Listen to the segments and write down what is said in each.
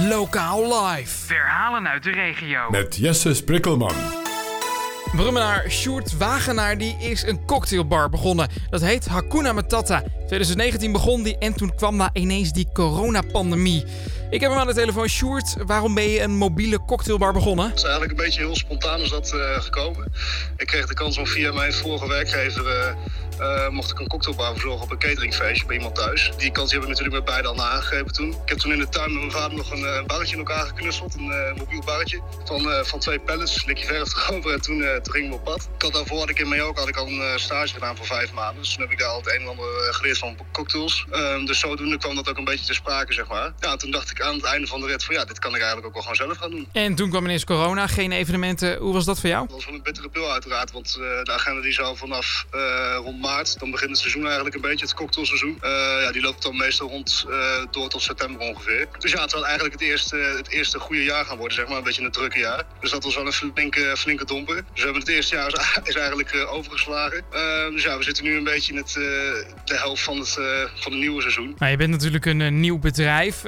Lokaal Live. Verhalen uit de regio. Met Jesse Sprikkelman. Brummenaar Sjoerd Wagenaar die is een cocktailbar begonnen. Dat heet Hakuna Matata. 2019 begon die en toen kwam daar ineens die coronapandemie. Ik heb hem aan de telefoon. Sjoerd, waarom ben je een mobiele cocktailbar begonnen? Het is eigenlijk een beetje heel spontaan is dat eh, gekomen. Ik kreeg de kans om via mijn vorige werkgever... eh, eh, mocht ik een cocktailbar verzorgen op een cateringfeestje bij iemand thuis. Die kans hebben we natuurlijk met beide al nagegrepen toen. Ik heb toen in de tuin met mijn vader nog een, eh, barretje in elkaar geknutseld. Een eh, mobiel barretje van, eh, van twee pallets. Likje verf erover en toen, toen gingen we op pad. Ik had daarvoor had ik in Mallorca had ik al een stage gedaan voor vijf maanden. Dus toen heb ik daar al het een en ander geleerd van cocktails. Ehm, dus zodoende kwam dat ook een beetje te sprake, zeg maar. Ja, toen dacht ik aan het einde van de rit van ja, dit kan ik eigenlijk ook wel gewoon zelf gaan doen. En toen kwam ineens corona, geen evenementen. Hoe was dat voor jou? Dat was een bittere pil uiteraard, want de agenda die zou vanaf rond maart, dan begint het seizoen eigenlijk een beetje, het cocktailseizoen. Eh, ja, die loopt dan meestal rond eh, door tot september ongeveer. Dus ja, het zal eigenlijk het eerste, het eerste goede jaar gaan worden, zeg maar, een beetje een drukke jaar. Dus dat was wel een flinke, flinke domper. Dus we hebben het eerste jaar is, is eigenlijk eh, overgeslagen. Dus ja, we zitten nu een beetje in het, de helft van het, van het nieuwe seizoen. Nou, je bent natuurlijk een, nieuw bedrijf.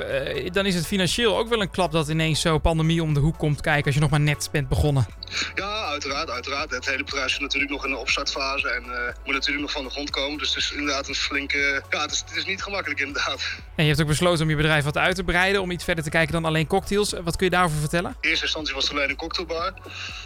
Dan is het financieel ook wel een klap dat ineens zo pandemie om de hoek komt kijken als je nog maar net bent begonnen. Ja, uiteraard, uiteraard. Het hele bedrijf zit natuurlijk nog in de opstartfase en moet natuurlijk van de grond komen. Dus het is inderdaad een flinke... Ja, het is, het is niet gemakkelijk inderdaad. En je hebt ook besloten om je bedrijf wat uit te breiden, om iets verder te kijken dan alleen cocktails. Wat kun je daarover vertellen? In eerste instantie was het alleen een cocktailbar.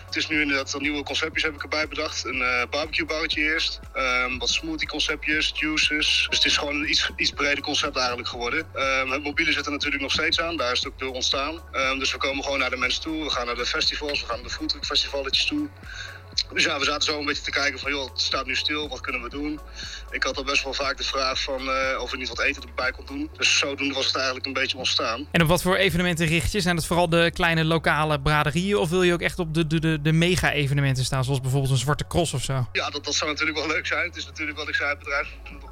Het is nu inderdaad nieuwe conceptjes heb ik erbij bedacht. Een eh barbecue barretje eerst, ehm, wat smoothie conceptjes, juices. Dus het is gewoon een iets, iets breder concept eigenlijk geworden. Ehm, het mobiele zit er natuurlijk nog steeds aan, daar is het ook door ontstaan. Ehm, dus we komen gewoon naar de mensen toe, we gaan naar de festivals, we gaan naar de foodtruck festivaletjes toe. Dus ja, we zaten zo een beetje te kijken van, joh, het staat nu stil, wat kunnen we doen? Ik had al best wel vaak de vraag van eh, of we niet wat eten erbij kon doen. Dus zodoende was het eigenlijk een beetje ontstaan. En op wat voor evenementen richt je? Zijn dat vooral de kleine lokale braderieën of wil je ook echt op de, de, de, de mega-evenementen staan, zoals bijvoorbeeld een Zwarte Cross of zo? Ja, dat, dat zou natuurlijk wel leuk zijn. Het is natuurlijk wat ik zei, het bedrijf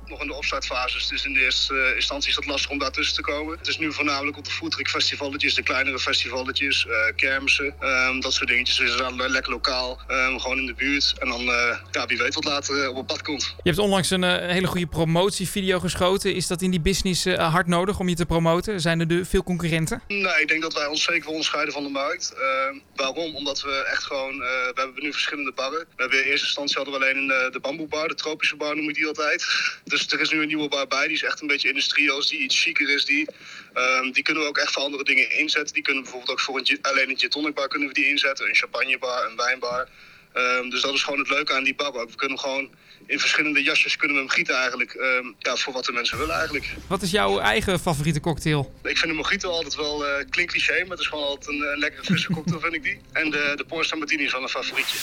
nog in de opstartfase. Dus in de eerste eh, instantie is dat lastig om daartussen te komen. Het is nu voornamelijk op de foodtruck festivaletjes, de kleinere festivaletjes, eh kermissen, ehm, dat soort dingetjes. Dus dan lekker lokaal, ehm, gewoon in de buurt. En dan, eh, ja, wie weet wat later op het pad komt. Je hebt onlangs een hele goede promotievideo geschoten. Is dat in die business hard nodig om je te promoten? Zijn er de, veel concurrenten? Nee, ik denk dat wij ons zeker wel onderscheiden van de markt. Ehm, waarom? Omdat we echt gewoon, we hebben nu verschillende barren. We hebben in eerste instantie hadden we alleen een, de bamboebar, de tropische bar noem ik die altijd. Dus er is nu een nieuwe bar bij, die is echt een beetje industrieus, die iets chiquer is. Die, Ehm, die kunnen we ook echt voor andere dingen inzetten. Die kunnen bijvoorbeeld ook voor een, alleen een gin tonic bar kunnen we die inzetten. Een champagnebar, een wijnbar. Ehm, dus dat is gewoon het leuke aan die bar ook. We kunnen gewoon in verschillende jasjes kunnen we hem gieten eigenlijk. ehm, ja, voor wat de mensen willen eigenlijk. Wat is jouw eigen favoriete cocktail? Ik vind de mojito altijd wel, eh klinkt cliché, maar het is gewoon altijd een, een lekkere frisse cocktail vind ik die. En de, de Pornstar Martini is wel een favorietje.